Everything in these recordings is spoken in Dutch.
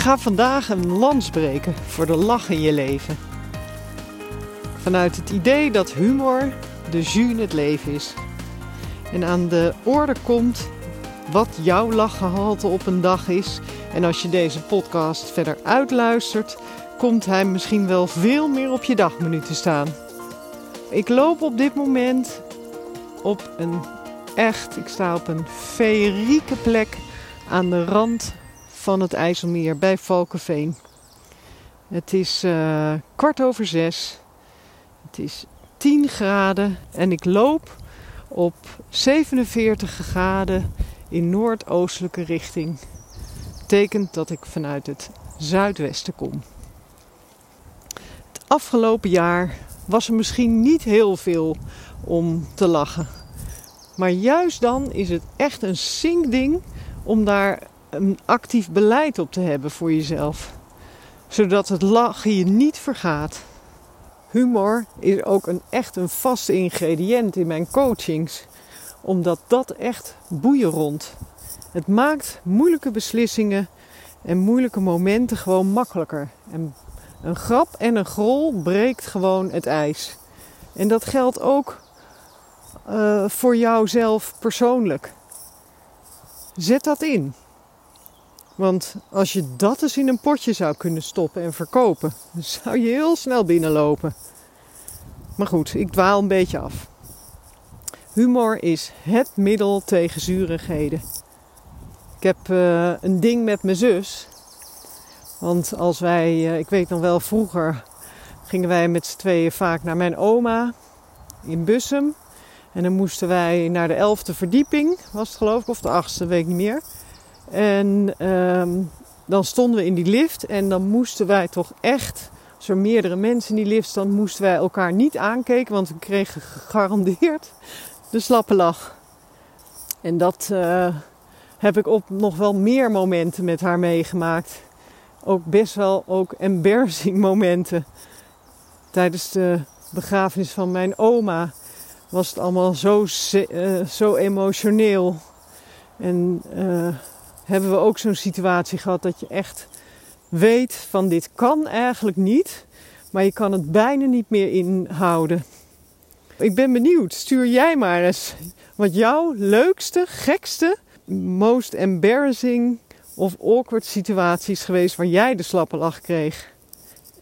Ga vandaag een lans breken voor de lach in je leven. Vanuit het idee dat humor de jus in het leven is. En aan de orde komt wat jouw lachgehalte op een dag is. En als je deze podcast verder uitluistert, komt hij misschien wel veel meer op je dagmenu te staan. Ik loop op dit moment op een echt, ik sta op een feerieke plek aan de rand van het IJsselmeer bij Valkenveen. Het is uh, kwart over zes. Het is 10 graden en ik loop op 47 graden in noordoostelijke richting. Betekent dat ik vanuit het zuidwesten kom. Het afgelopen jaar was er misschien niet heel veel om te lachen. Maar juist dan is het echt een zinkding om daar een actief beleid op te hebben voor jezelf. Zodat het lachen je niet vergaat. Humor is ook een, echt een vaste ingrediënt in mijn coachings. Omdat dat echt boeien rond. Het maakt moeilijke beslissingen en moeilijke momenten gewoon makkelijker. En een grap en een grol breekt gewoon het ijs. En dat geldt ook uh, voor jouzelf persoonlijk. Zet dat in. Want als je dat eens in een potje zou kunnen stoppen en verkopen, dan zou je heel snel binnenlopen. Maar goed, ik dwaal een beetje af. Humor is het middel tegen zurigheden. Ik heb uh, een ding met mijn zus. Want als wij, uh, ik weet nog wel, vroeger gingen wij met z'n tweeën vaak naar mijn oma in Bussum. En dan moesten wij naar de elfde verdieping, was het geloof ik, of de achtste, weet ik niet meer. En um, dan stonden we in die lift en dan moesten wij toch echt, als er meerdere mensen in die lift stonden, moesten wij elkaar niet aankijken, want we kregen gegarandeerd de slappe lach. En dat uh, heb ik op nog wel meer momenten met haar meegemaakt. Ook best wel ook embarrassing momenten. Tijdens de begrafenis van mijn oma was het allemaal zo, uh, zo emotioneel. En uh, hebben we ook zo'n situatie gehad dat je echt weet van dit kan eigenlijk niet, maar je kan het bijna niet meer inhouden. Ik ben benieuwd, stuur jij maar eens wat jouw leukste, gekste, most embarrassing of awkward situaties geweest waar jij de slappe lach kreeg.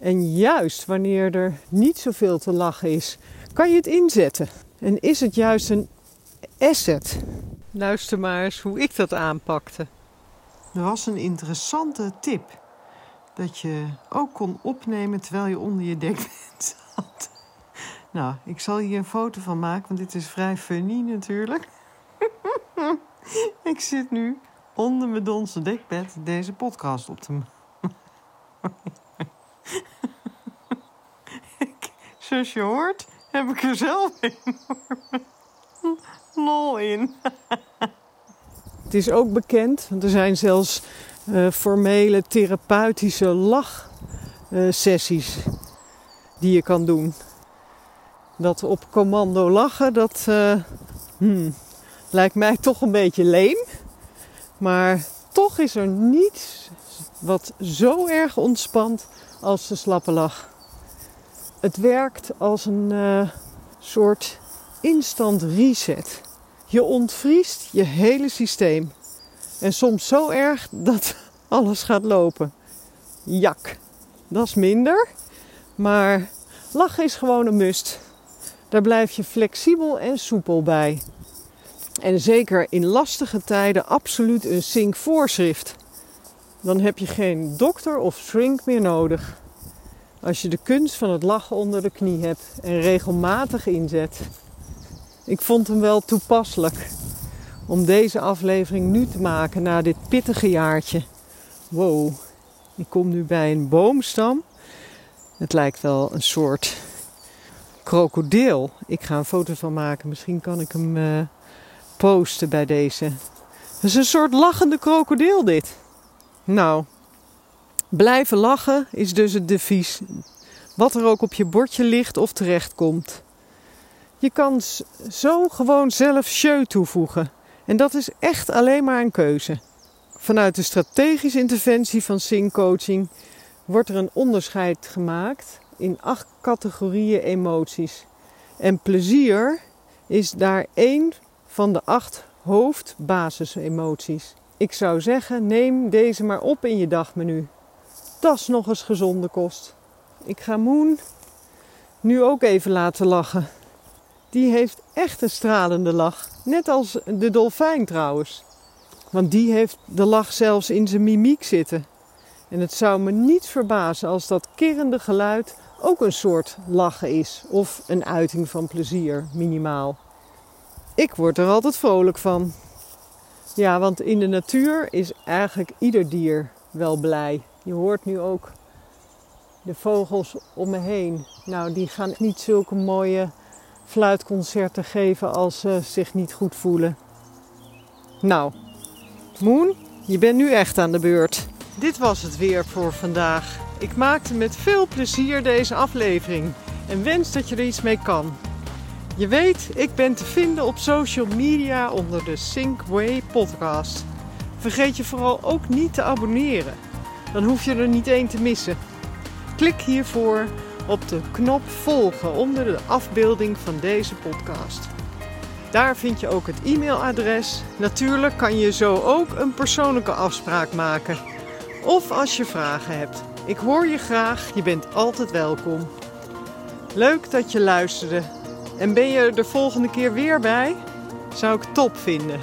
En juist wanneer er niet zoveel te lachen is, kan je het inzetten. En is het juist een asset? Luister maar eens hoe ik dat aanpakte. Er was een interessante tip. Dat je ook kon opnemen terwijl je onder je dekbed zat. Nou, ik zal hier een foto van maken, want dit is vrij funny natuurlijk. ik zit nu onder mijn donse dekbed deze podcast op te maken. zoals je hoort, heb ik er zelf enorme lol in. Het is ook bekend, want er zijn zelfs uh, formele therapeutische lachsessies die je kan doen. Dat op commando lachen, dat uh, hmm, lijkt mij toch een beetje leem. Maar toch is er niets wat zo erg ontspant als de slappe lach. Het werkt als een soort instant reset. Je ontvriest je hele systeem. En soms zo erg dat alles gaat lopen. Jak, dat is minder. Maar lachen is gewoon een must. Daar blijf je flexibel en soepel bij. En zeker in lastige tijden absoluut een zinkvoorschrift. Dan heb je geen dokter of shrink meer nodig. Als je de kunst van het lachen onder de knie hebt en regelmatig inzet. Ik vond hem wel toepasselijk om deze aflevering nu te maken na dit pittige jaartje. Wow, Ik kom nu bij een boomstam. Het lijkt wel een soort krokodil. Ik ga een foto van maken. Misschien kan ik hem uh, posten bij deze. Het is een soort lachende krokodil dit. Nou, blijven lachen is dus het devies. Wat er ook op je bordje ligt of terechtkomt. Je kan zo gewoon zelf show toevoegen. En dat is echt alleen maar een keuze. Vanuit de strategische interventie van Sing Coaching wordt er een onderscheid gemaakt in acht categorieën emoties. En plezier is daar één van de acht hoofdbasisemoties. Ik zou zeggen, neem deze maar op in je dagmenu. Dat is nog eens gezonde kost. Ik ga Moon nu ook even laten lachen. Die heeft echt een stralende lach. Net als de dolfijn trouwens. Want die heeft de lach zelfs in zijn mimiek zitten. En het zou me niet verbazen als dat kirrende geluid ook een soort lachen is. Of een uiting van plezier, minimaal. Ik word er altijd vrolijk van. Ja, want in de natuur is eigenlijk ieder dier wel blij. Je hoort nu ook de vogels om me heen. Nou, die gaan niet zulke mooie fluitconcerten geven als ze zich niet goed voelen. Nou, Moon, je bent nu echt aan de beurt. Dit was het weer voor vandaag. Ik maakte met veel plezier deze aflevering en wens dat je er iets mee kan. Je weet, ik ben te vinden op social media onder de Sync podcast. Vergeet je vooral ook niet te abonneren. Dan hoef je er niet één te missen. Klik hiervoor op de knop volgen onder de afbeelding van deze podcast. Daar vind je ook het e-mailadres. Natuurlijk kan je zo ook een persoonlijke afspraak maken. Of als je vragen hebt. Ik hoor je graag, je bent altijd welkom. Leuk dat je luisterde. En ben je er de volgende keer weer bij? Zou ik top vinden.